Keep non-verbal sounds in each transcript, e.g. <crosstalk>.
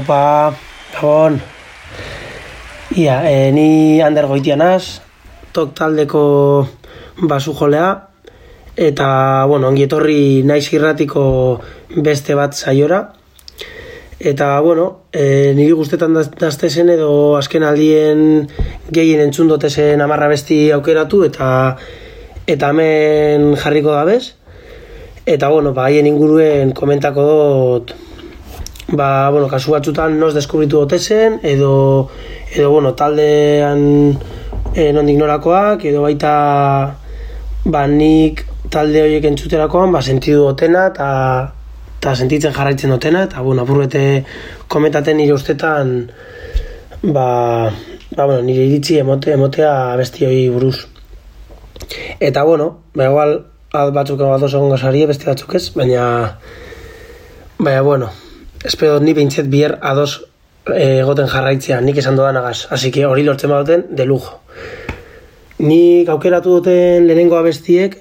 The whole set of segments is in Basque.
Aupa, gabon. Ia, e, ni Ander Goitianaz, tok taldeko basu jolea, eta, bueno, ongi etorri naiz irratiko beste bat saiora. Eta, bueno, e, niri guztetan daztezen edo azken aldien gehien entzun dotezen amarra besti aukeratu, eta eta hemen jarriko da bez. Eta, bueno, ba, haien inguruen komentako dut ba, bueno, kasu batzutan nos deskubritu dotezen, edo, edo bueno, taldean e, nondik norakoak, edo baita ba, nik talde horiek entzuterakoan, ba, sentidu dutena, eta eta sentitzen jarraitzen dutena, eta, bueno, apurbete komentaten nire ustetan, ba, ba, bueno, nire iritzi emote, emotea besti hori buruz. Eta, bueno, ba, igual, batzuk egon egon gazari, beste batzuk ez, baina, baina, bueno, espero ni behintzet bier ados eh, egoten jarraitzea, nik esan dodan agaz. Así que hori lortzen baduten, de lujo. Nik aukeratu duten lehenengo abestiek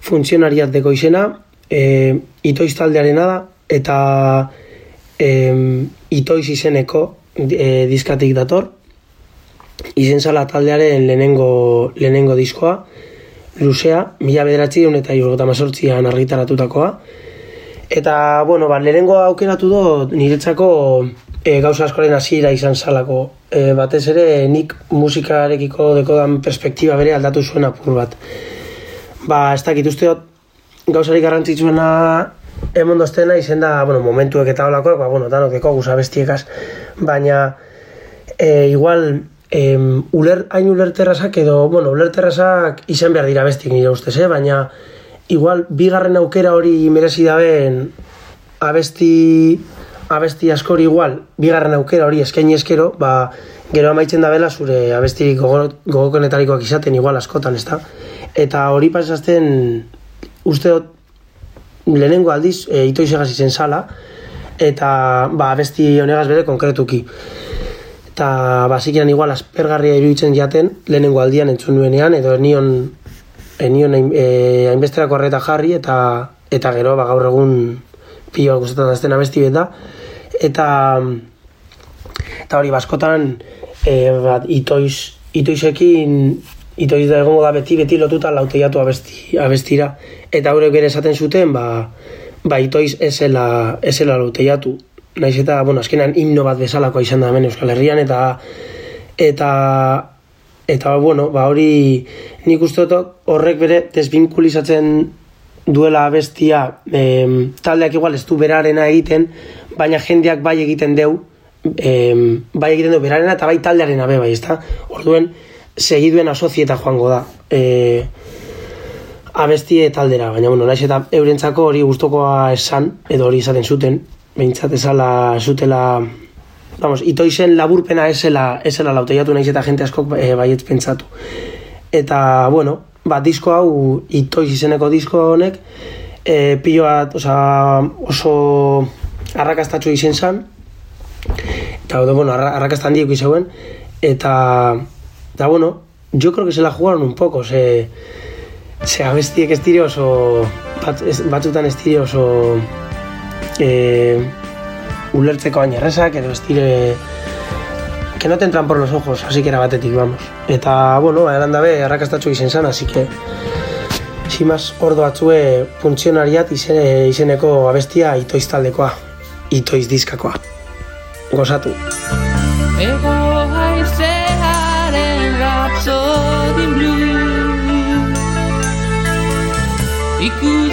funtzionariat deko izena, e, itoiz taldearena da, eta e, itoiz izeneko e, diskatik dator, izen zala taldearen lehenengo, lehenengo diskoa, luzea, mila bederatzi eta irgota mazortzian argitaratutakoa, Eta, bueno, ba, lehenengo aukeratu do, niretzako e, gauza askoren hasiera izan salako. E, batez ere, nik musikarekiko dekodan perspektiba bere aldatu zuen apur bat. Ba, ez dakit usteot, gauzarik garrantzitsuena emon doztena izen da, bueno, momentuek eta holakoak, ba, bueno, danok deko guza bestiekaz, baina, e, igual, e, uler, hain ulerterrazak edo, bueno, ulerterrazak izan behar dira bestiek nire ustez, eh? baina, igual bigarren aukera hori merezi daben abesti abesti askori igual bigarren aukera hori eskaini eskero ba gero amaitzen da bela zure abesti gogokonetarikoak izaten igual askotan ezta? Eta hori pasazten uste dut lehenengo aldiz e, ito izegaz izen sala eta ba abesti honegaz bere konkretuki. Eta basikian igual aspergarria iruditzen jaten lehenengo aldian entzun nuenean edo nion enion eh, hainbesterako arreta jarri eta eta gero ba, gaur egun pioa gustatzen dazten abesti beta eta eta hori baskotan e, bat, itoiz itoizekin itoiz da egongo da beti beti lotuta lauteiatu abesti, abestira. Eta hori bere esaten zuten ba, ba itoiz esela, esela lauteiatu naiz eta, bueno, azkenan himno bat bezalakoa izan da hemen Euskal Herrian eta eta eta bueno, ba hori nik uste dut horrek bere desbinkulizatzen duela bestia e, taldeak igual ez du berarena egiten, baina jendeak bai egiten deu, e, bai egiten du berarena eta bai taldearen abe bai, ezta? Orduen, segiduen asozieta joango da. E, abestie taldera, baina bueno, naiz eta eurentzako hori gustokoa esan, edo hori izaten zuten, behintzat ezala zutela vamos, itoizen laburpena esela, esela lauteiatu naiz eta jente askok e, baietz pentsatu. Eta, bueno, ba, disko hau, itoiz izeneko disko honek, e, pilo bat, oza, oso arrakastatxo izen zan, eta, bueno, arrakastan dieko izauen, eta, eta, bueno, jo creo que se la jugaron un poco, se, se abestiek ez dire oso, bat, batzutan ez dire oso, eh, ulertzeko baina errezak, edo ez dire que no te entran por los ojos, así que era batetik, vamos. Eta, bueno, eran dabe, arrakastatxo izen zan, así que simaz ordo batzue funtzionariat izen, izeneko abestia itoiz taldekoa, itoiz diskakoa. Gozatu. Ego haizearen rapsodin blue Ikuste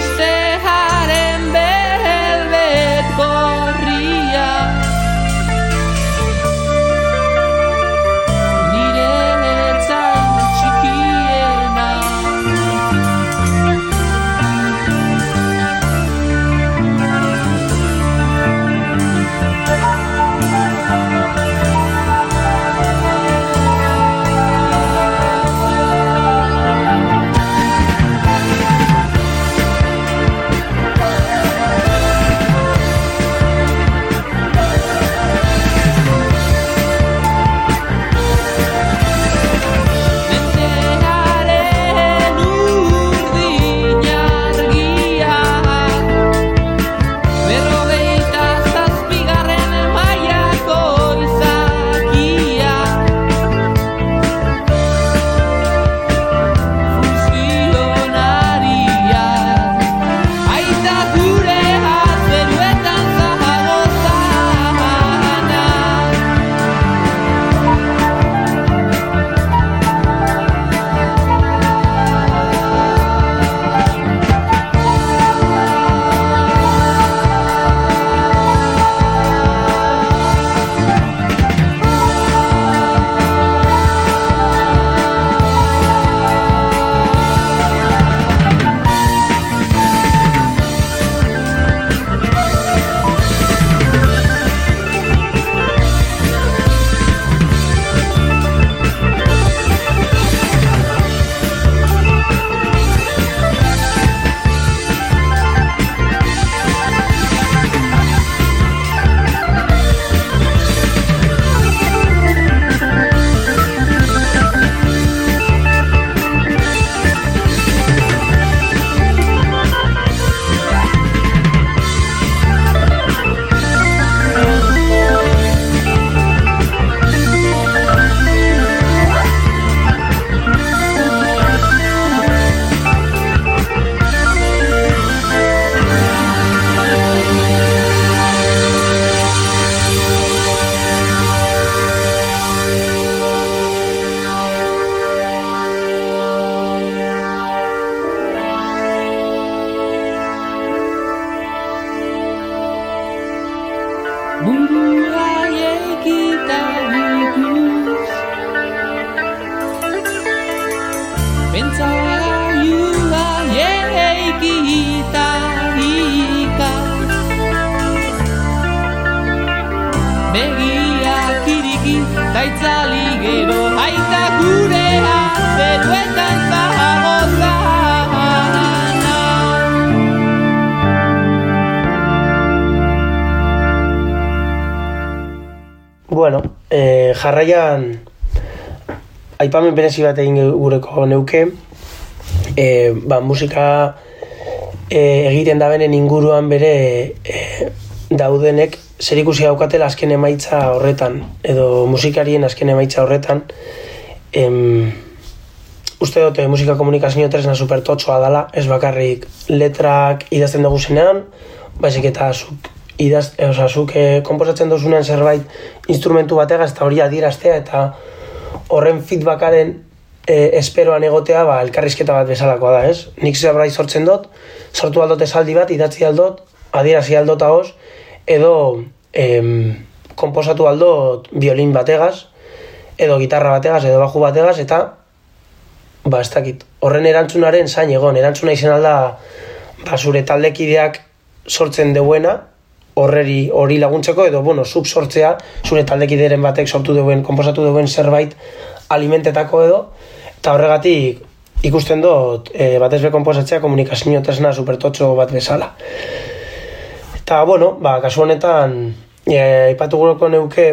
Bueno, eh, jarraian aipamen berezi bat egin gureko neuke. Eh, ba, musika eh, egiten dabenen inguruan bere eh, daudenek zer ikusi daukatela azken emaitza horretan edo musikarien azken emaitza horretan. Em, uste dute musika komunikazio tresna supertotxoa dela ez bakarrik letrak idazten dugu zenean baizik eta zuk idaz, e, oza, zuk e, komposatzen duzunean zerbait instrumentu bategaz eta hori adieraztea eta horren feedbackaren e, esperoan egotea ba, elkarrizketa bat bezalakoa da, ez? Nik zerbait sortzen dut, sortu aldot esaldi bat, idatzi aldot, adierazi aldot ahoz, edo em, komposatu aldot violin bategaz, edo gitarra bategaz, edo baju bategaz, eta ba, ez dakit, horren erantzunaren zain egon, erantzuna izan alda ba, zure taldekideak sortzen deuena, horreri hori laguntzeko edo bueno, zuk sortzea zure taldekideren batek sortu duen, konposatu duen zerbait alimentetako edo eta horregatik ikusten dut e, batez be konposatzea komunikazio tresna supertotxo bat bezala. Eta bueno, ba, kasu honetan e, ipatu guroko neuke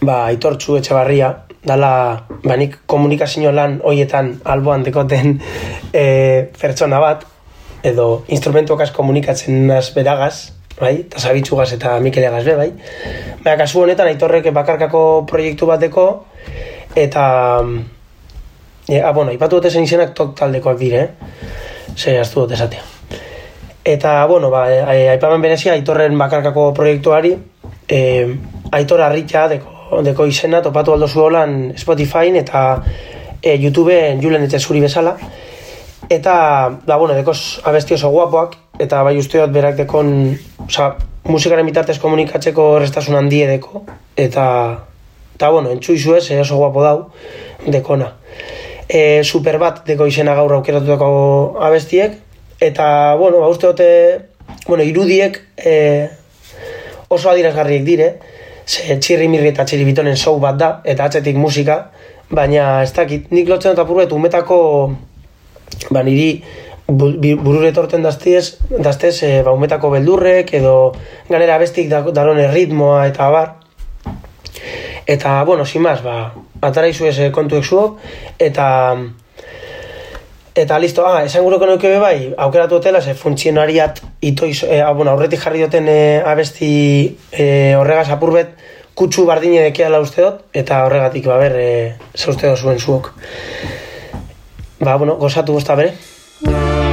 ba, aitortzu etxe barria dala ba, nik komunikazio lan hoietan alboan dekoten e, pertsona bat edo instrumentuakaz komunikatzen naz beragaz, bai, eta zabitzugaz eta Mikelegaz be, bai. Baina, kasu honetan, aitorrek bakarkako proiektu bateko, eta, e, ah, bueno, ipatu dute zen izenak tok taldekoak dire, eh? Ze, aztu dute esatea. Eta, bueno, ba, e, aipamen berezia, aitorren bakarkako proiektuari, e, aitor arritxa deko, deko izena, topatu aldo holan Spotify eta e, YouTubeen julen eta zuri bezala, Eta, da, bueno, dekoz abesti oso guapoak, eta bai usteot berak dekon, oza, musikaren bitartez komunikatzeko restasun handie deko, eta, eta bueno, entzu izu ez, oso guapo dau, dekona. E, super bat deko izena gaur aukeratutako abestiek, eta, bueno, ba, usteote, bueno, irudiek e, oso adirazgarriek dire, ze txirri mirri eta txirri bitonen show bat da, eta atzetik musika, baina ez dakit, nik lotzen eta purretu, umetako ba, niri burure torten daztiez, daztez e, ba, umetako beldurrek edo ganera bestik darone ritmoa eta bar eta, bueno, sin más, ba, atara izu ez eh, kontuek zuok eta eta listo, ah, esan gureko neuke bai aukeratu hotela, ze funtzionariat itoiz, e, bueno, aurretik jarri duten e, abesti e, horregaz apurbet kutsu bardine dekeala usteot eta horregatik, ba, ber, e, ze uste zuen zuok. Ba, bueno, gozatu gozta bere. 我。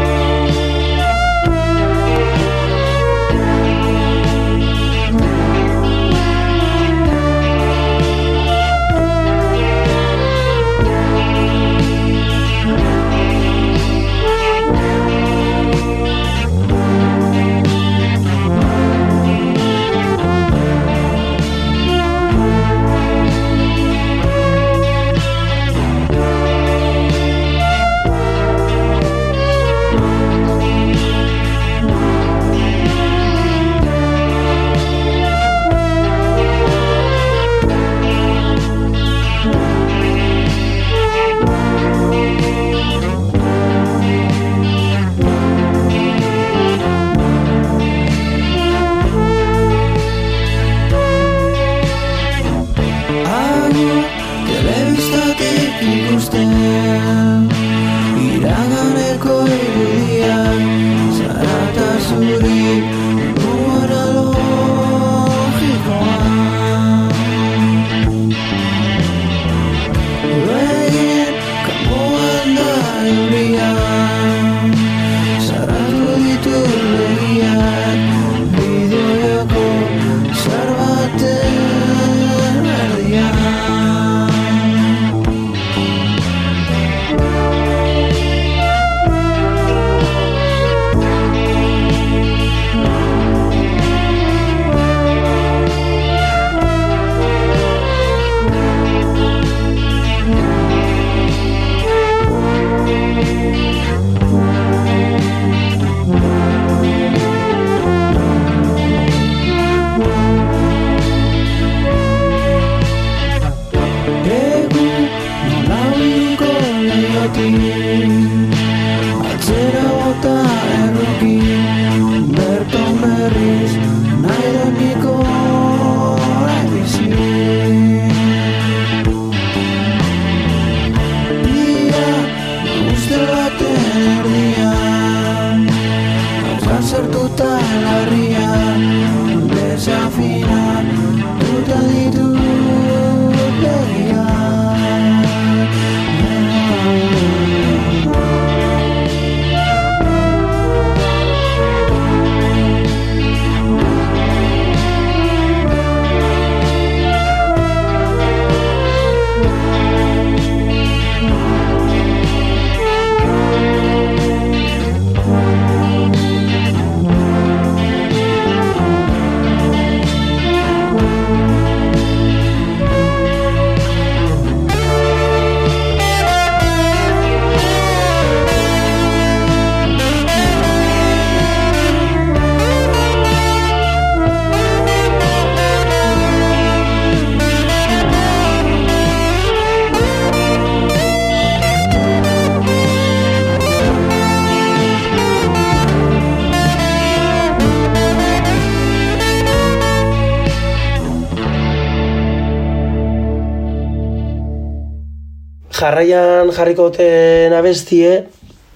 Jarraian jarriko duten abestie,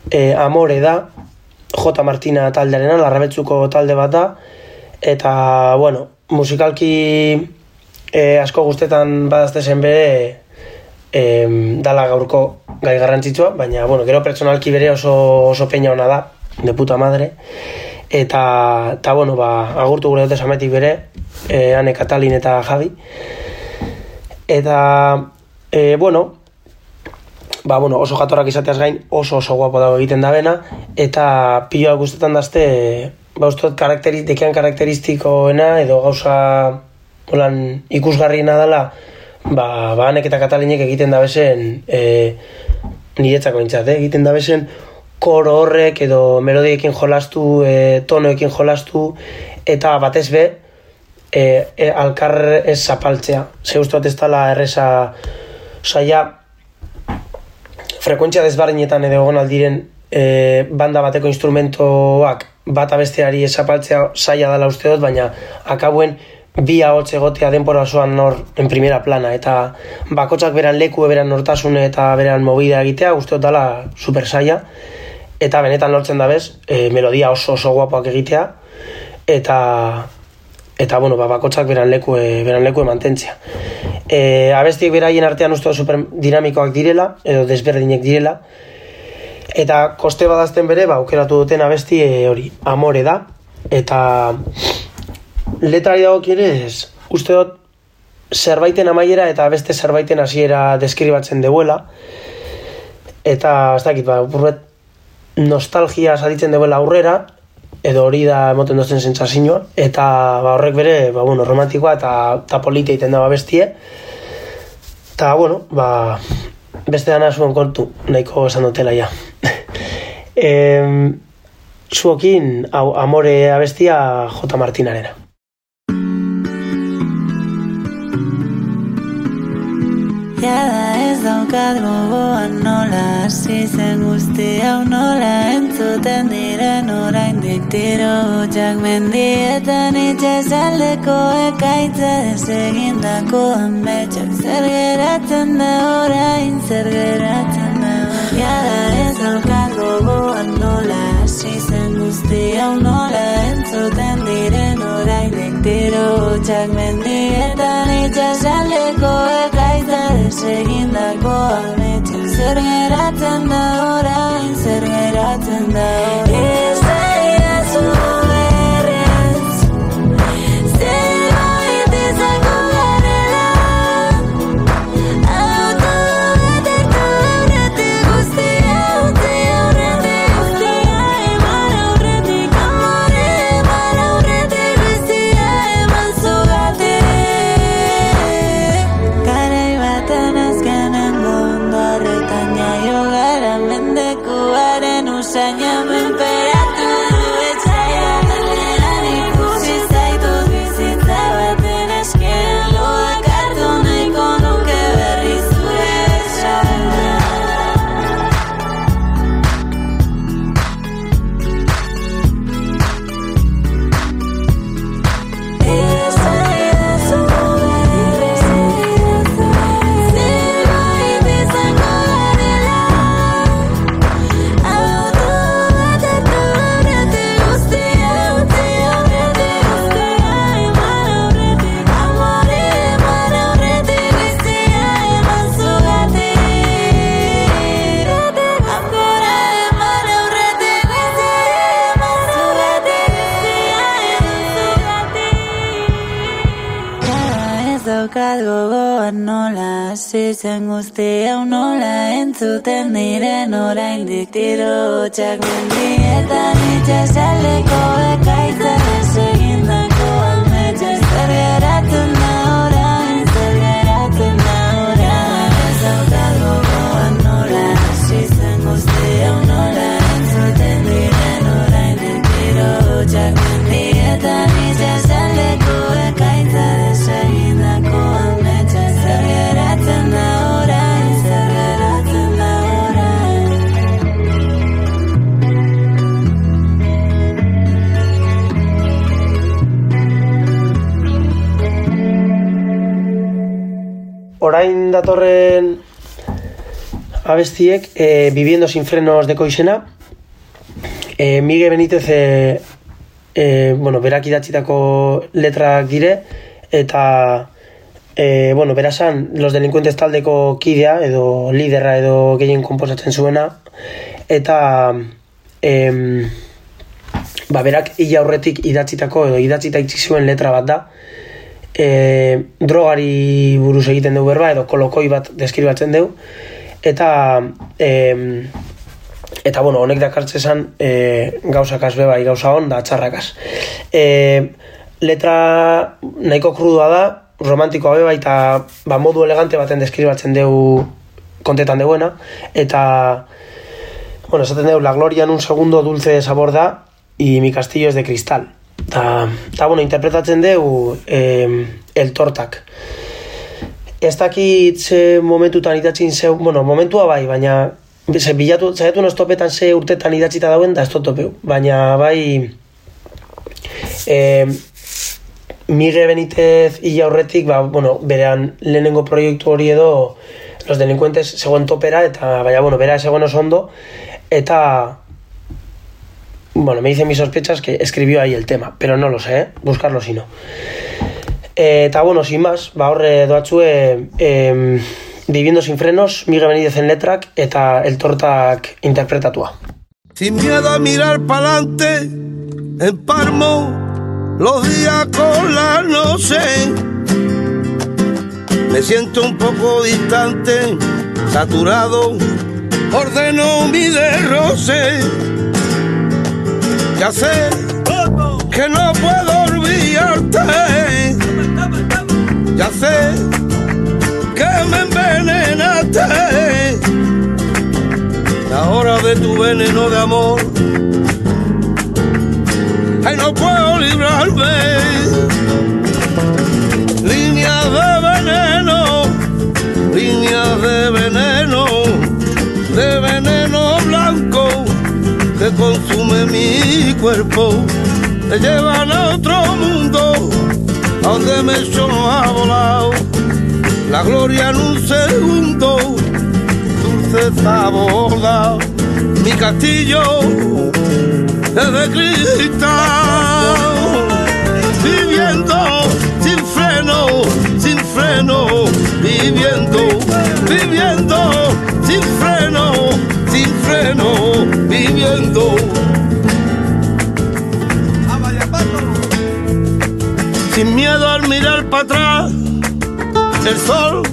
e, amore da, J. Martina taldearena, larrabetzuko talde bat da, eta, bueno, musikalki e, asko guztetan badaztezen bere, e, dala gaurko gai garrantzitsua, baina, bueno, gero pertsonalki bere oso, oso peina ona da, de puta madre, eta, eta bueno, ba, agurtu gure dute sametik bere, e, Ane Katalin eta Javi, eta, e, bueno, ba, bueno, oso jatorrak izateaz gain oso oso guapo dago egiten da bena, eta piloa guztetan dazte, ba, uste karakteri, dekean karakteristikoena, edo gauza holan, ikusgarriena dela, ba, ba anek eta katalinek egiten da bezen, e, niretzako nintzat, eh? egiten da bezen, koro horrek edo melodiekin jolastu, e, tonoekin jolastu, eta batez be, e, e, alkar ez zapaltzea. Ze uste ez dela erresa, saia, frekuentzia desbardinetan edo egon aldiren e, banda bateko instrumentoak bat abesteari esapaltzea saia dela uste dut, baina akabuen bi ahots egotea denpora osoan nor en primera plana. Eta bakotsak beran leku, beran nortasune eta beran movida egitea uste dut dela super saia. Eta benetan lortzen da bez, e, melodia oso oso guapoak egitea. Eta eta bueno, ba, bakotsak beran leku, e, beran leku mantentzia e, abestiek beraien artean uste super dinamikoak direla, edo desberdinek direla, eta koste badazten bere, ba, aukeratu duten abesti e, hori, amore da, eta letrari dago ez, uste dut, zerbaiten amaiera eta beste zerbaiten hasiera deskribatzen deuela, eta ez dakit, ba, burbet, nostalgia saditzen deuela aurrera, edo hori da emoten dozen sentsazioa eta ba, horrek bere ba, bueno, romantikoa eta, eta politia iten da bestie. Eta bueno ba, beste dana zuen kontu nahiko esan dutela ja. <laughs> E, zuokin amore abestia J. Martinarena Jada ez daukat gogoan nola hasi zen guzti hau nola entzuten diren orain diktiro hutsak mendietan itxasaldeko ekaitza desegindako ametxak zer geratzen da orain zer geratzen da. Jada ez daukat gogoan nola hasi zen hau nola entzuten diren orain diktiro hutsak mendietan itxasaldeko ekaitza desegindako ametxak zer geratzen da orain zer geratzen da? Ez orain datorren abestiek e, Viviendo sin frenos deko izena e, Miguel Benítez e, e, bueno, berak idatzitako letrak dire eta e, bueno, berasan los delincuentes taldeko kidea edo liderra edo gehien komposatzen zuena eta em, ba, berak hila aurretik idatzitako edo idatzita itxi zuen letra bat da e, drogari buruz egiten dugu berba edo kolokoi bat deskribatzen dugu. Eta em, eta bueno, honek dakartzezan e, gauzakaz beba, gauza hon da txarrakaz e, letra nahiko krudua da romantikoa beba eta ba, modu elegante baten deskribatzen dugu kontetan deuena eta bueno, esaten dugu, la gloria en un segundo dulce de sabor da y mi castillo es de cristal eta, eta bueno, interpretatzen dugu eh, el tortak. Ez dakit ze momentutan idatzin zeu, bueno, momentua bai, baina ze bilatu, zaitu nos topetan ze urtetan idatzita dauen da ez topeu, baina bai eh, Miguel Benítez illa horretik, ba, bueno, berean lehenengo proiektu hori edo los delincuentes zegoen topera, eta baina, bueno, bera zegoen oso ondo, eta bueno, me dicen mis sospechas que escribió ahí el tema, pero no lo sé, ¿eh? buscarlo si no. Eh, eta bueno, sin más, ba horre doatzue eh, Viviendo sin frenos, Miguel Benítez en letrak eta el tortak interpretatua. Sin miedo a mirar pa'lante, en Parmo, los días con la noche. Me siento un poco distante, saturado, ordeno mi derroce. Ya sé que no puedo olvidarte, ya sé que me envenenaste. La hora de tu veneno de amor ay no puedo librarme. Líneas de veneno, líneas de veneno, consume mi cuerpo, te llevan a otro mundo, a donde me echó a volar. La gloria en un segundo, dulce sabor mi castillo es de cristal, viviendo sin freno, sin freno, viviendo, viviendo sin freno, viviendo. Sin miedo al mirar para atrás, el sol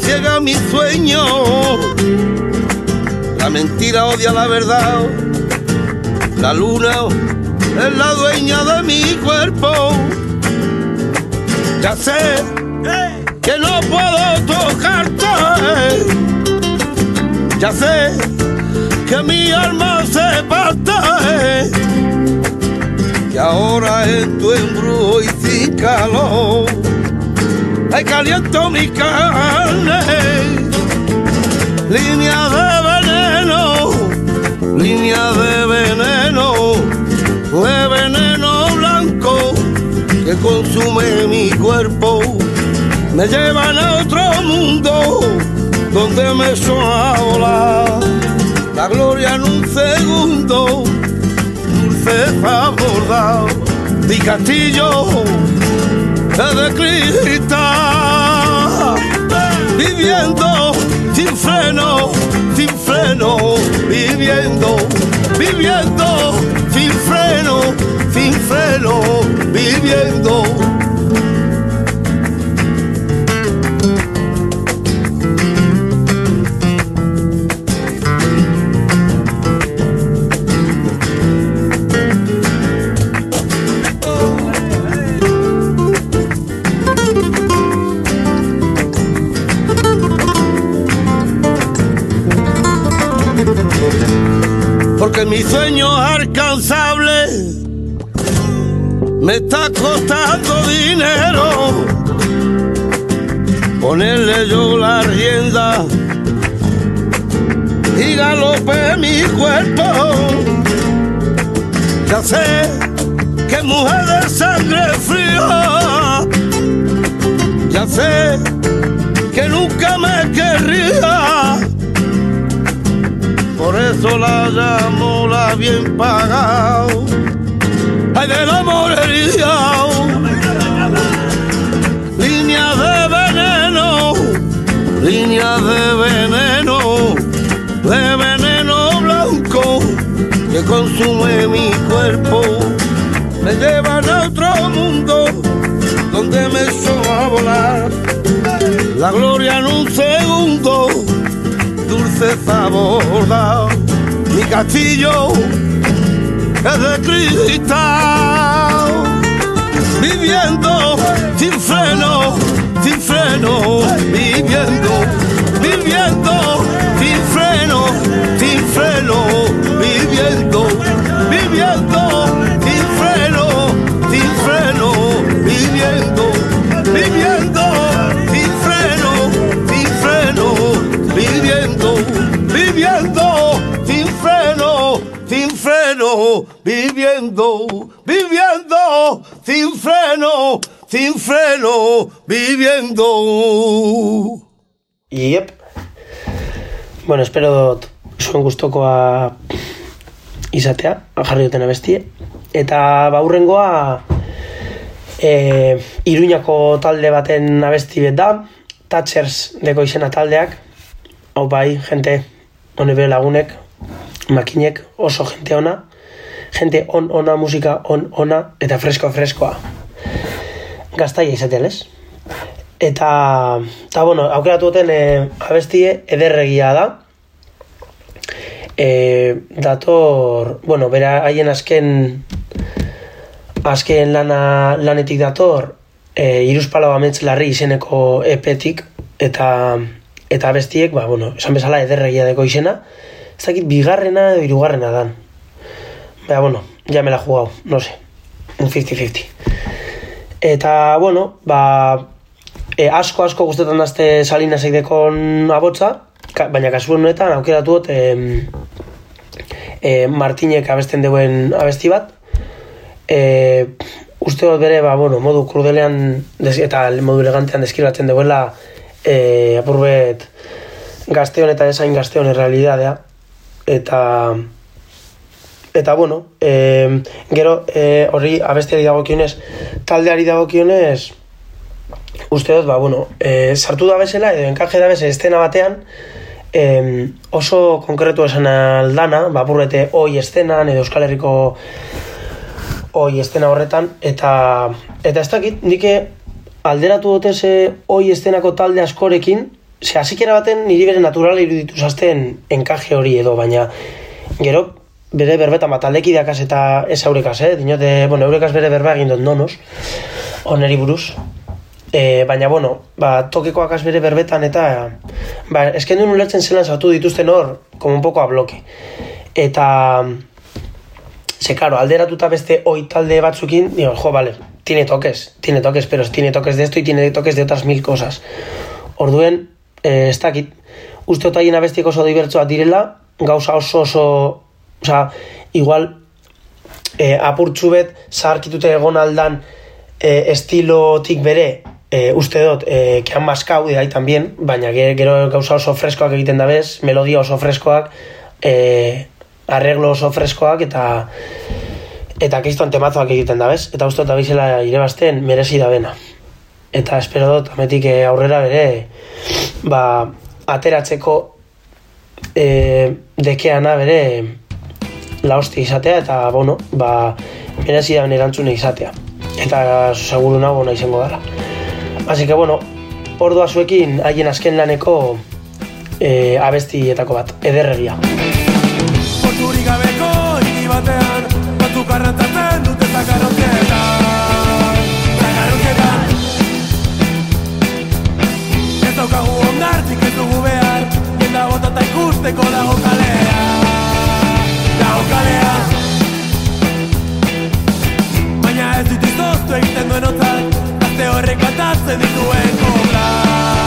ciega mi sueño. La mentira odia la verdad. La luna es la dueña de mi cuerpo. Ya sé que no puedo tocarte. Ya sé que mi alma se parte. Y ahora en tu embrujo y sin calor, ay caliento mi carne. Línea de veneno, línea de veneno, de veneno blanco que consume mi cuerpo. Me llevan a otro mundo donde me suena a volar la gloria en un segundo, dulce sabor da mi castillo de cristal, viviendo sin freno, sin freno, viviendo, viviendo sin freno, sin freno, viviendo. Porque mi sueño alcanzable me está costando dinero. Ponerle yo la rienda y galope mi cuerpo. Ya sé que mujer de sangre fría, ya sé que nunca me querría eso la llamo la bien pagado. Ay, del amor herido. Línea de veneno, línea de veneno, de veneno blanco que consume mi cuerpo. Me llevan a otro mundo donde me echó a volar. La gloria segundo, sabor da. Mi castillo es de cristal. Viviendo sin freno, sin freno, viviendo, viviendo sin freno, sin freno, viviendo, viviendo freno, viviendo, viviendo sin freno, sin freno, viviendo. Yep. Bueno, espero zuen gustokoa izatea, jarri duten abestie. Eta baurrengoa e, Iruñako talde baten abesti bet da, Thatchers deko izena taldeak. Hau bai, jente, hone lagunek, makinek, oso jente ona. Jente on ona, musika on ona, eta fresko freskoa. Gaztaia izatea, ez? Eta, eta bueno, aukeratu duten e, abestie ederregia da. E, dator, bueno, bera haien azken azken lana, lanetik dator e, iruzpalau amets larri izeneko epetik eta eta abestiek, ba, bueno, esan bezala ederregia deko izena ez dakit bigarrena edo hirugarrena dan Baina, bueno, ya me la he jugado, no sé, un 50-50 eta, bueno, ba e, asko asko gustetan dazte salina zeidekon abotza ka, baina kasu honetan aukeratu dut em, e, Martinek abesten duen abesti bat. E, uste dut bere ba, bueno, modu krudelean eta modu elegantean deskribatzen duela e, apurbet gazteon eta desain gazteon errealidadea. Eta eta bueno e, gero e, horri abestiari dagokionez taldeari dagokionez uste dut, ba, bueno, e, sartu da bezala, edo enkaje da bezala estena batean, e, oso konkretu esan aldana, ba, burrete oi estenan, edo Euskal Herriko oi estena horretan, eta eta ez dakit, nike alderatu dute ze oi estenako talde askorekin, ze hasikera baten niri bere naturala iruditu zazten enkaje hori edo, baina gero bere berbetan bat aldekideakaz eta ez eurekaz, eh? Dinote, bueno, eurekaz bere berba egin dut nonos, oneri buruz, E, baina, bueno, ba, tokekoak bere berbetan eta ba, esken duen ulertzen zelan zautu dituzten hor, como un poco a bloque. Eta, ze, claro, alderatuta beste oi talde batzukin, digo, jo, vale, tiene toques, tiene toques, pero tiene toques de esto y tiene toques de otras mil cosas. Orduen, eh, ez dakit, uste otaien abestiek oso dibertsoak direla, gauza oso oso, oza, igual, eh, apurtxu bet, zaharkitute egon aldan, eh, estilotik bere, e, uste dut, e, kean maskau didai tambien, baina ge- gero gauza oso freskoak egiten da bez, melodia oso freskoak, e, arreglo oso freskoak, eta eta keiston temazoak egiten da bez, eta uste dut abizela irebazten merezi da bena. Eta espero dut, ametik aurrera bere, ba, ateratzeko e, dekeana bere la hostia izatea, eta, bueno, ba, merezi da bene erantzune izatea. Eta seguru nago nahi izango dara. Así que bueno, ordua zuekin haien azken laneko e, abestietako bat, ederregia. Porturik gabeko hiri batean Batu karrantzatzen dute zakarrotietan Zakarrotietan Ez daukagu ondartzik ez dugu behar Jenda botata ikusteko dago kalea egiten duen otzak Gazte horrek kantatzen dituen koblak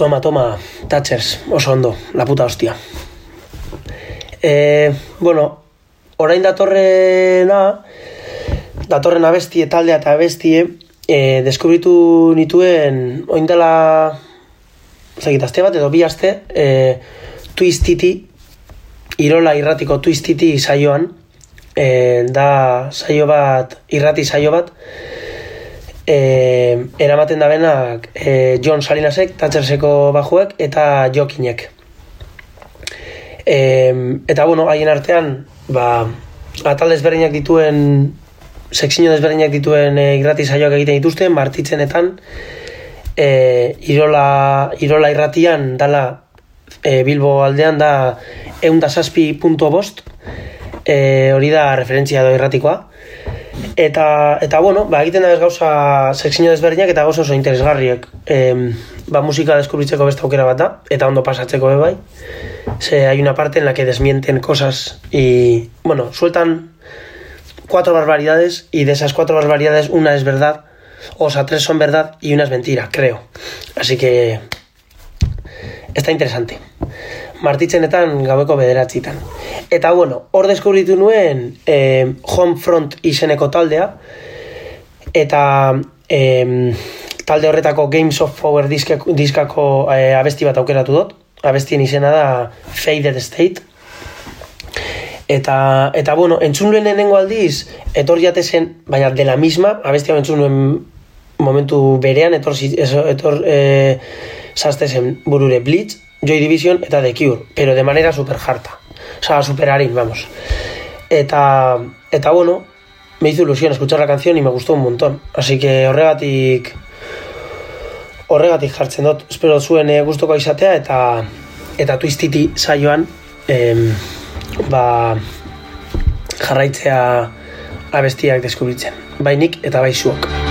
Toma, toma, Thatchers, oso ondo, la puta hostia. E, bueno, orain datorrena, datorren abestie, taldea eta abestie, e, deskubritu nituen, oin dela, zekit, aste bat edo bi aste, e, Twistiti, Irola irratiko Twistiti saioan, e, da saio bat, irrati saio bat, e, eramaten da benak e, John Salinasek, Thatcherseko bajuek eta Jokinek. E, eta bueno, haien artean, ba, atal desberdinak dituen, sekzio desberdinak dituen e, irrati saioak egiten dituzten, martitzenetan, e, Irola, Irola irratian dala e, Bilbo aldean da eundasazpi punto e, hori da referentzia do irratikoa. Eta, eta bueno, ba, egiten da ez gauza sekzio desberdinak eta gauza oso interesgarriek. E, ba, musika deskubritzeko beste aukera bat da, eta ondo pasatzeko be bai. Se, hay una parte en la que desmienten cosas y, bueno, sueltan cuatro barbaridades y de esas cuatro barbaridades una es verdad, o sea, tres son verdad y una es mentira, creo. Así que está interesante. Martitzenetan gaueko bederatzitan. Eta bueno, hor deskubritu nuen eh, Homefront izeneko taldea, eta eh, talde horretako Games of Power diskako, diskako eh, abesti bat aukeratu dut. Abestien izena da Faded State. Eta, eta bueno, entzun nuen lehenengo aldiz, etor jate zen, baina de la misma, abestia entzun nuen momentu berean, etor, etor, etor eh, zazte zen burure Blitz, Joy Division eta The Cure, pero de manera super harta. O sea, super harin, vamos. Eta, eta bueno, me hizo ilusión escuchar la canción y me gustó un montón. Así que horregatik horregatik jartzen dut. Espero zuen eh, gustuko izatea eta eta twistiti saioan em, ba, jarraitzea abestiak deskubritzen. Bai nik eta bai zuok.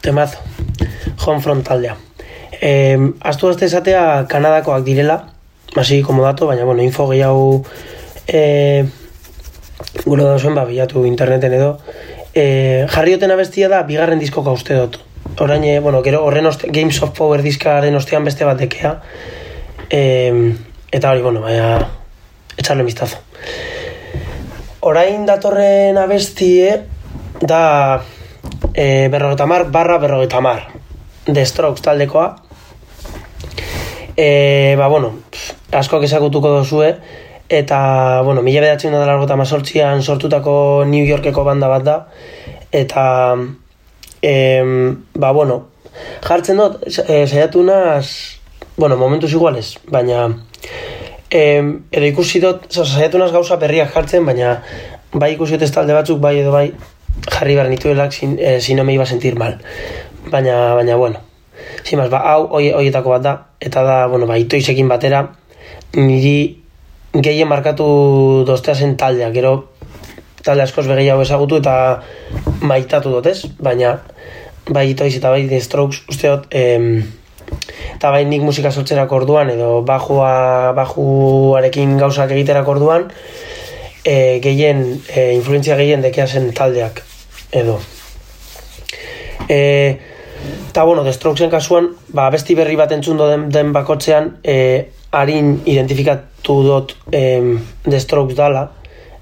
Temazo, temazo. Homefront taldea. Eh, astu azte esatea Kanadakoak direla, hasi como dato, baina bueno, info gehiago eh, gure dauzuen ba, bilatu interneten edo. Eh, jarri duten abestia da, bigarren diskoka uste dut. Orain, eh, bueno, gero horren oste, Games of Power diskaren ostean beste bat dekea. Eh, eta hori, bueno, baina, etxarle mistazo. Orain datorren abestie da e, berrogeta mar barra berrogeta mar. The Strokes taldekoa. E, ba, bueno, pff, asko ezagutuko dozue, eta, bueno, mila bedatzen da largota mazortzian sortutako New Yorkeko banda bat da, eta, em, ba, bueno, jartzen dut, e, saiatu naz, bueno, momentuz iguales, baina, em, edo ikusi dut, sa- saiatu naz gauza berriak jartzen, baina, bai ikusi dut talde batzuk, bai edo bai, jarri behar nituelak sin, eh, si no me iba sentir mal. Baina, baina, bueno, Sin más, ba, hau hoi- hoietako bat da, eta da, bueno, ba, itoizekin batera, niri gehien markatu doztea zen taldea, gero talde askoz begeiago ezagutu eta maitatu dut ez, baina bai itoiz eta bai Strokes uste dut, em, eta bai nik musika sortzerako orduan, edo bajua, bajuarekin gauzak egiterako orduan, e, gehien, e, influentzia gehien dekea zen taldeak, edo. E, eta bueno, The Strokesen kasuan, ba, besti berri bat entzundo den, den bakotzean, e, harin identifikatu dut e, The Strokes dala,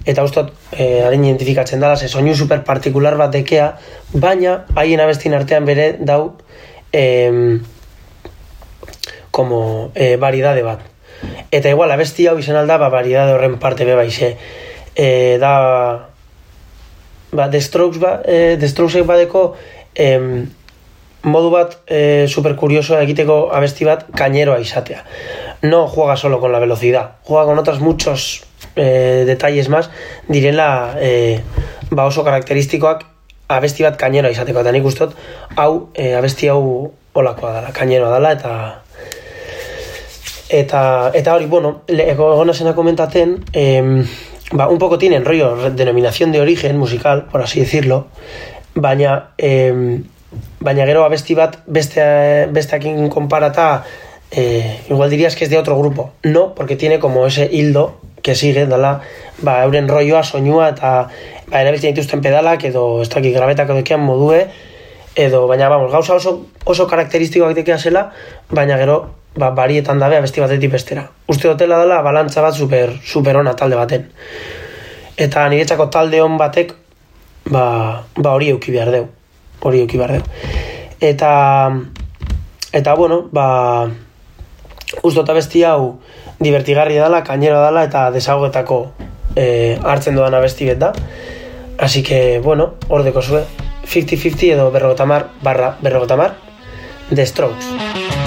eta ustot e, harin identifikatzen dala, ze soinu super partikular bat dekea, baina haien abestien artean bere dau e, como e, variedade bat. Eta igual, abesti hau izan alda, ba, variedade horren parte be baixe. E, da, ba, The Strokes, ba, e, The Strokesek badeko em, modu bat e, super curioso egiteko abesti bat kaineroa izatea. No juega solo con la velocidad, juega con otros muchos eh, detalles más direla eh, ba oso karakteristikoak abesti bat kaineroa izateko eta nik ustot hau eh, abesti hau olakoa dala, kaineroa dala eta eta, eta hori, bueno, egona zena komentaten, eh, ba, un poco tienen rollo, denominación de origen musical, por así decirlo, baina, eh, baina gero abesti bat beste, besteakin konparata, eh, igual dirías que es de otro grupo. No, porque tiene como ese hildo que sigue, dala, ba, euren rolloa, soinua, eta ba, erabiltzen dituzten pedalak, edo ez dakik grabetak edo modue, edo, baina, vamos, gauza oso, oso karakteristikoak dekea zela, baina gero, ba, barietan dabe abesti batetik bestera. Uste dutela dela, balantza bat super, super ona talde baten. Eta niretzako talde on batek, ba, ba hori euki behar deu. Hori euki behar deu. Eta, eta bueno, ba, uste dut abesti hau divertigarria dela, kainero dela, eta desagoetako eh, hartzen doan abesti bet da. Así que, bueno, ordeko zue, 50-50 edo berrogotamar barra berrogotamar, The Strokes.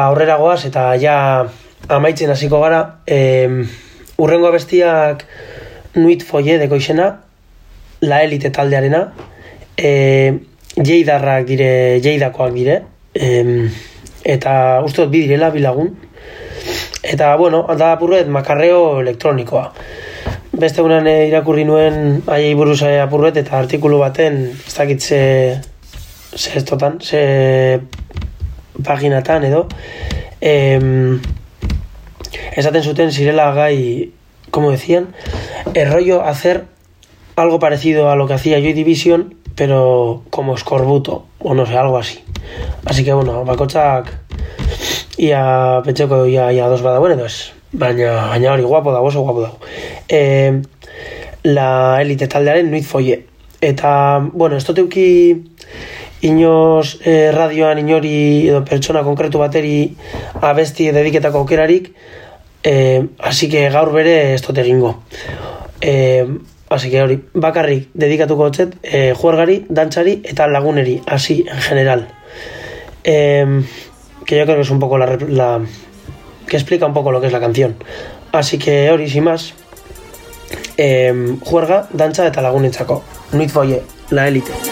Ba, aurrera goaz eta ja amaitzen hasiko gara. E, urrengo bestiak nuit foie deko izena, la elite taldearena. E, jeidarrak dire, jeidakoak dire. E, eta uste dut bi direla, bi lagun. Eta, bueno, da apurret makarreo elektronikoa. Beste unan eh, irakurri nuen aiei buruz eh, apurret eta artikulu baten, ez dakit ze, ze estotan, ze paginatan edo, em, esaten zuten zirela gai, como decían, el rollo hacer algo parecido a lo que hacía Joy Division, pero como escorbuto, o no sé, algo así. Así que, bueno, bakotxak ia pentseko ia, ia dos badauen edo ez. Baina, baina hori guapo dago, oso guapo dago. E, la elite taldearen nuit foie. Eta, bueno, ez teuki inoz eh, radioan inori edo pertsona konkretu bateri abesti dediketako aukerarik, eh, así que gaur bere ez dut egingo. Eh, así que hori, bakarrik dedikatuko hotzet, eh, juergari, dantzari eta laguneri, así en general. Eh, que yo creo que es un poco la, la que explica un poco lo que es la canción. Así que hori, sin más, eh, juerga, dantza eta lagunentzako. Nuit foie, la élite.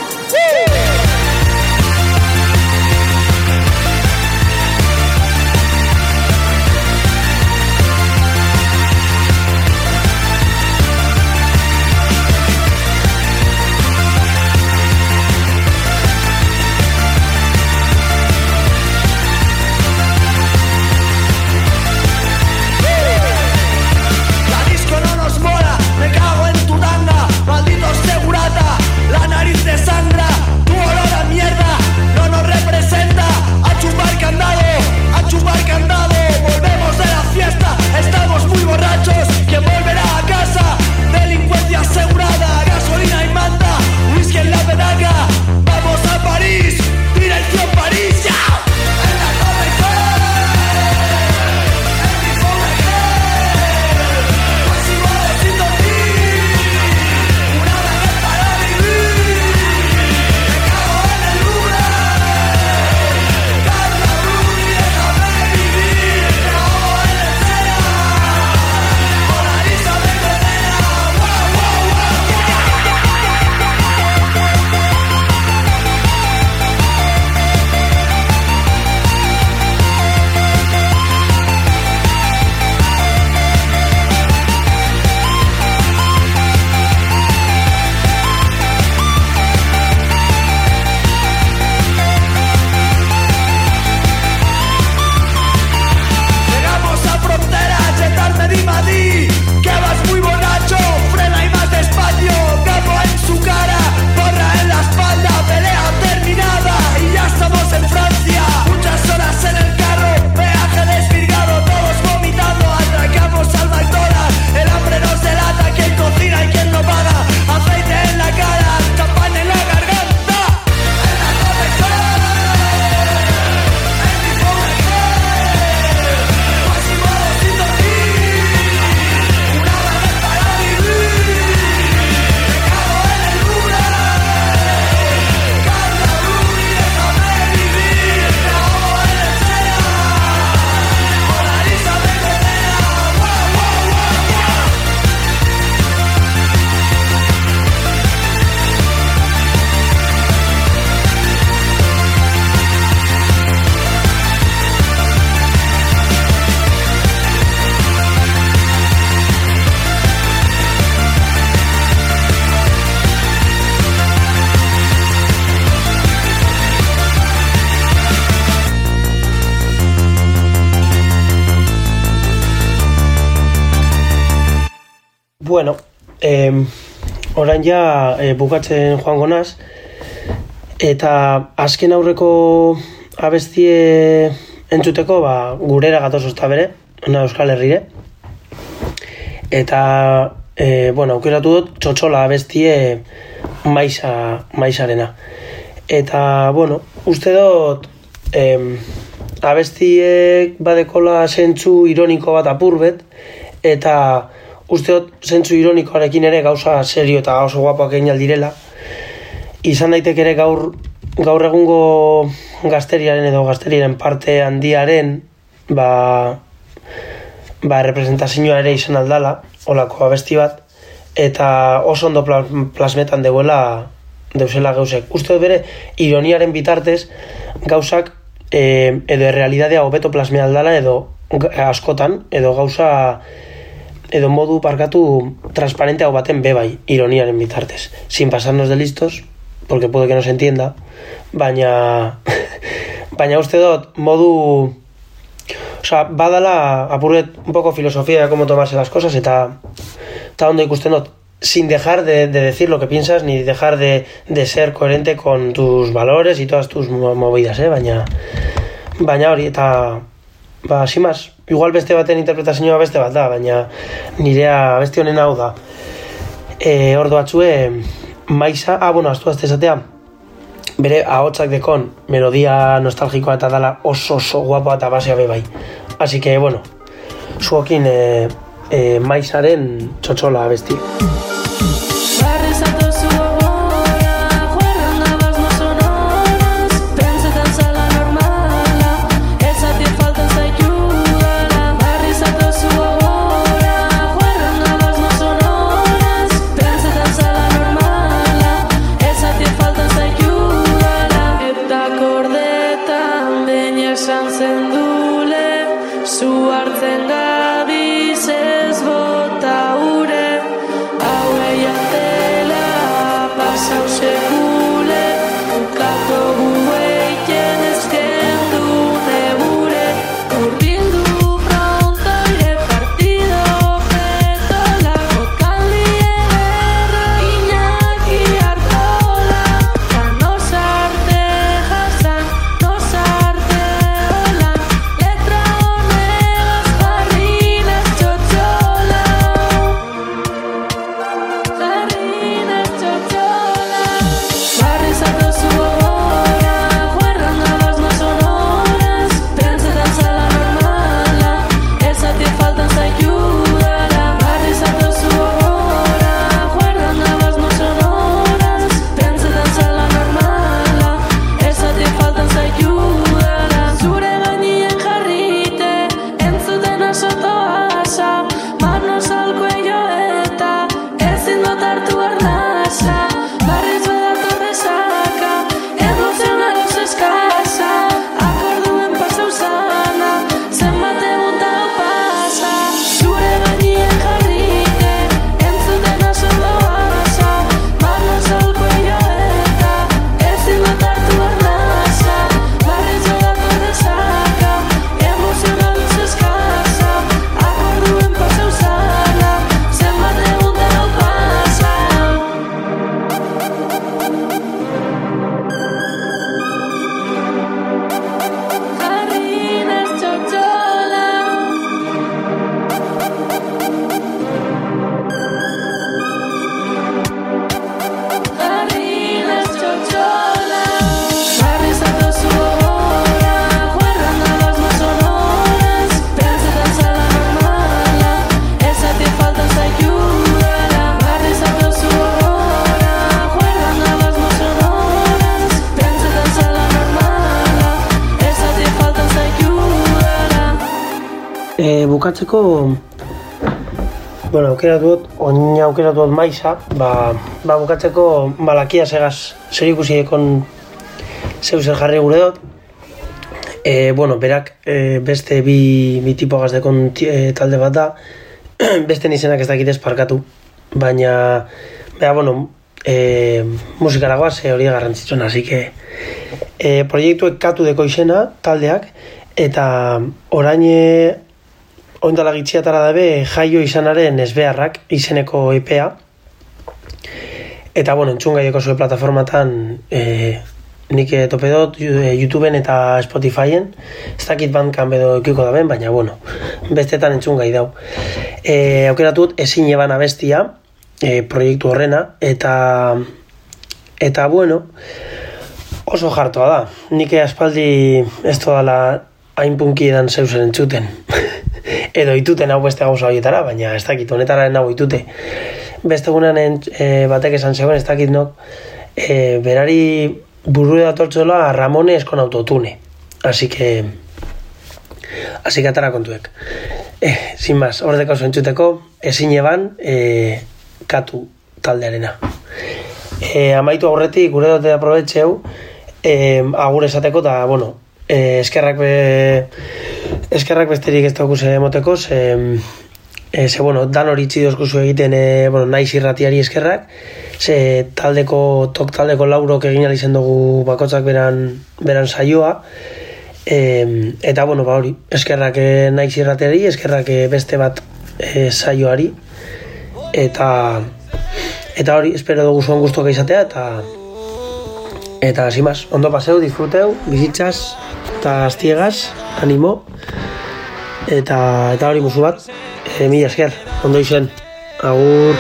Orain ja eh, bukatzen joango naz, eta azken aurreko abestie entzuteko, ba, gurera gatoz ozta bere, na Euskal Herrire. Eta, eh, bueno, aukeratu dut, txotxola abestie maiza, maizarena. Eta, bueno, uste dut, em, abestiek badekola zentzu ironiko bat apurbet, eta uste dut zentzu ironikoarekin ere gauza serio eta oso guapoak egin aldirela. Izan daiteke ere gaur, gaur egungo gazteriaren edo gazteriaren parte handiaren ba, ba representazioa ere izan aldala, olako abesti bat, eta oso ondo pla- plasmetan deguela deusela gauzek. Uste bere ironiaren bitartez gauzak e, edo realidadea hobeto plasmea aldala edo askotan, edo gauza edo modu parkatu transparente hau baten bebai ironiaren bitartez. Sin pasarnos de listos, porque puede que no se entienda, baina <laughs> baina uste dut modu Osa, badala apurret un poco filosofía de cómo tomarse las cosas eta eta ondo ikusten dut sin dejar de, de decir lo que piensas ni dejar de, de ser coherente con tus valores y todas tus mo- movidas, eh? baina baina hori eta ba, sin más, igual beste baten interpretazioa beste bat da, baina nirea beste honen hau da e, ordo batzue maiza, ah, bueno, astu azte esatea bere ahotsak dekon melodia nostalgikoa eta dala oso oso guapoa eta basea be bai. Así que, bueno, zuokin e, e, maizaren txotxola besti. Bukatzeko bueno, aukeratu dut, oin aukeratu dut maiza, ba, ba bukatzeko malakia segaz zer ikusi ekon zeu zer jarri gure dut. E, bueno, berak e, beste bi, bi tipo gazdekon e, talde bat da, <clears throat> beste izenak ez dakit parkatu, baina, bea, bueno, e, musikara goaz, e, hori garrantzitsuna, así que e, proiektuek katu deko izena, taldeak, eta orain e, oindala gitxiatara dabe jaio izanaren ezbeharrak izeneko EPA. Eta, bueno, entzungai eko zuen plataformatan e, nik eh, tope dut eh, YouTubeen eta Spotifyen. Ez dakit bandkan edo ekiko daben, baina, bueno, bestetan entzungai dau. E, aukeratut ezin eban abestia, e, proiektu horrena, eta, eta, bueno, oso jartoa da. Nik aspaldi ez dala hain punki edan zeusen entzuten. Edo ituten hau beste gauza horietara, baina ez dakit, honetara hau itute. Beste egunean ent- e, batek esan zegoen, ez dakit nok, e, berari buru datortzola Ramone eskon autotune. Así que... Así que atara kontuek. Eh, sin más, hordeko zentzuteko, ezin eban, eh, katu taldearena. Eh, amaitu aurretik, gure dote aprobetxeu, eh, agur esateko, eta, bueno, eh, eskerrak, be, eskerrak besterik ez daukuz emoteko, ze, e, ze, bueno, dan hori txidozkuzu egiten, e, bueno, naiz irratiari eskerrak, ze taldeko, tok taldeko laurok egin alizen dugu bakotzak beran, beran saioa, e, eta, bueno, ba hori, eskerrak e, naiz irratiari, eskerrak e, beste bat e, saioari, eta, eta hori, espero dugu zuen guztuak izatea, eta, Eta, más, ondo paseu, disfruteu, bizitzaz, eta aztiegaz, animo, eta, eta hori musu bat, e, mila esker, ondo izen, agur.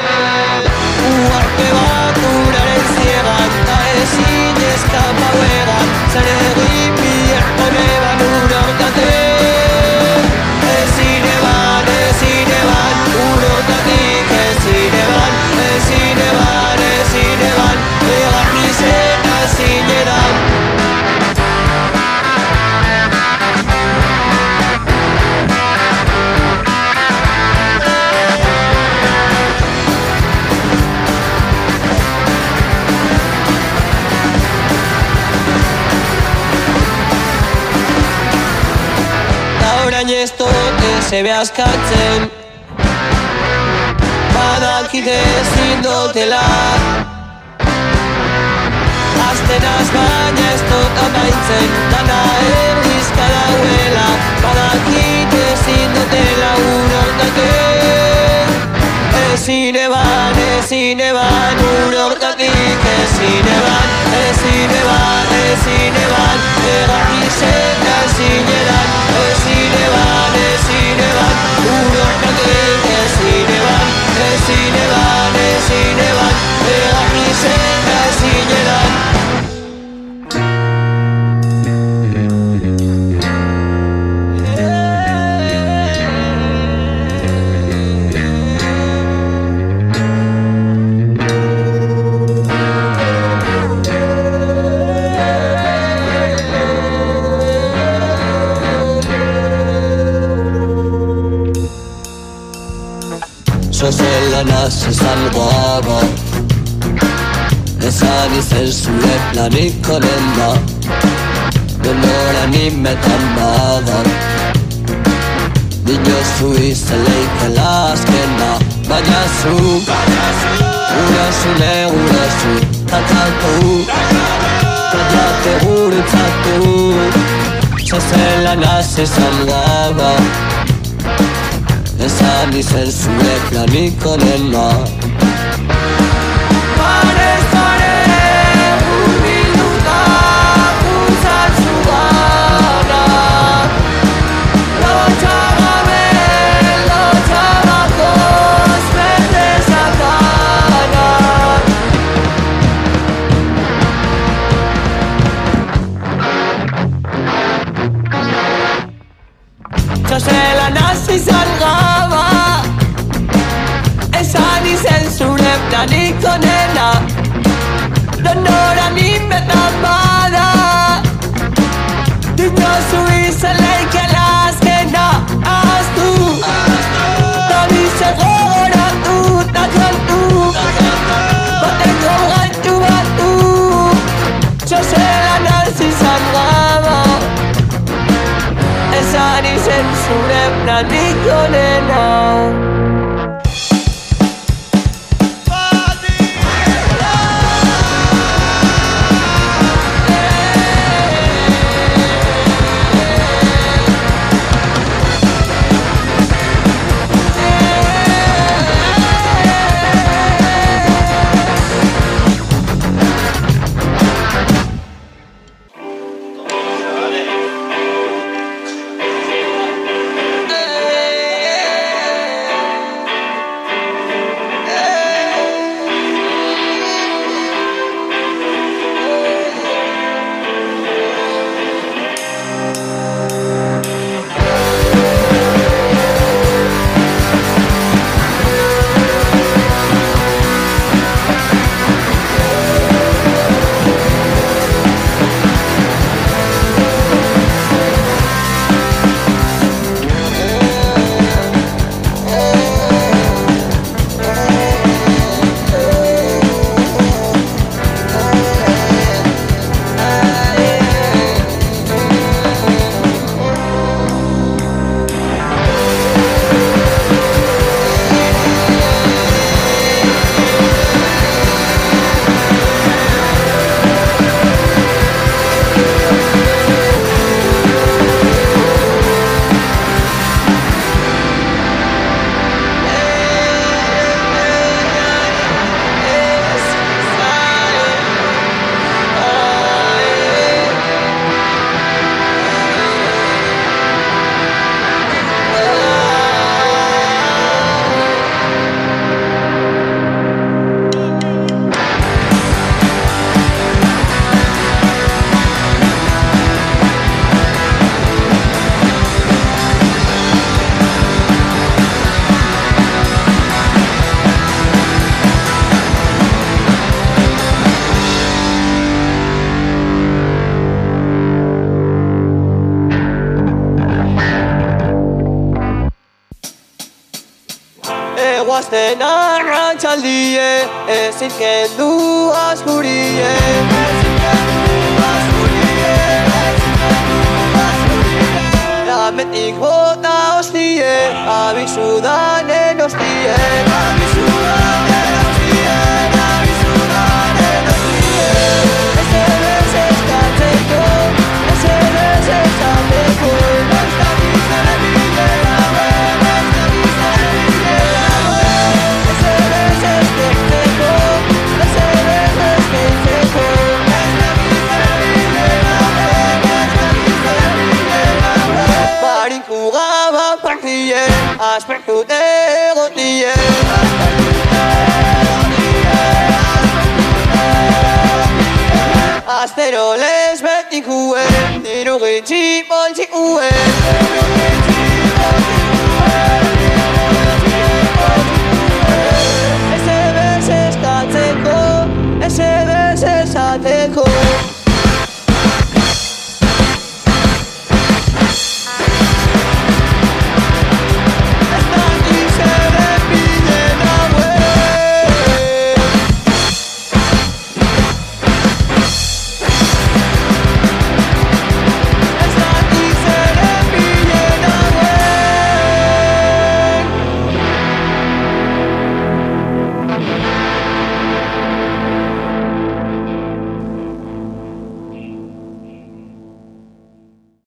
Dute zebe askatzen. Badakite ezin dutela. Azten az baina ez dut amaitzen. Dana erdizka dauela Badakite ezin dutela. Urortate Ezin eban, ezin eban Urortatik ezin eban Ezin eban, ezin eban Egan izena ezin edan Ezin eban, ezin eban Urortatik ezin eban Ezin eban, ezin eban Egan izena ezin edan Sozela nasi salgaba Esan izen zure planik onena Denora nimetan bada Dinozu izaleike laskena Baina zu Urazu ne urazu Tatatu Kallate gurutzatu Zozela nasi salgaba Esan izen zure planik zure planik onena Donora nimetan bada Dinozu izen leike laskena Ahaztu Tabize gogoratu Ta kantu Bateko gaitu batu Txosela nazi salgaba Esan izen zure planik onena Azten arratxaldie Ezin kendu askurie Ezin kendu askurie Ezin kendu askurie Lametik bota hostie Abizu danen hostie Aspertu egotie Astero les betikue Diru gitxi poltsikue Eze bez eskatzeko Eze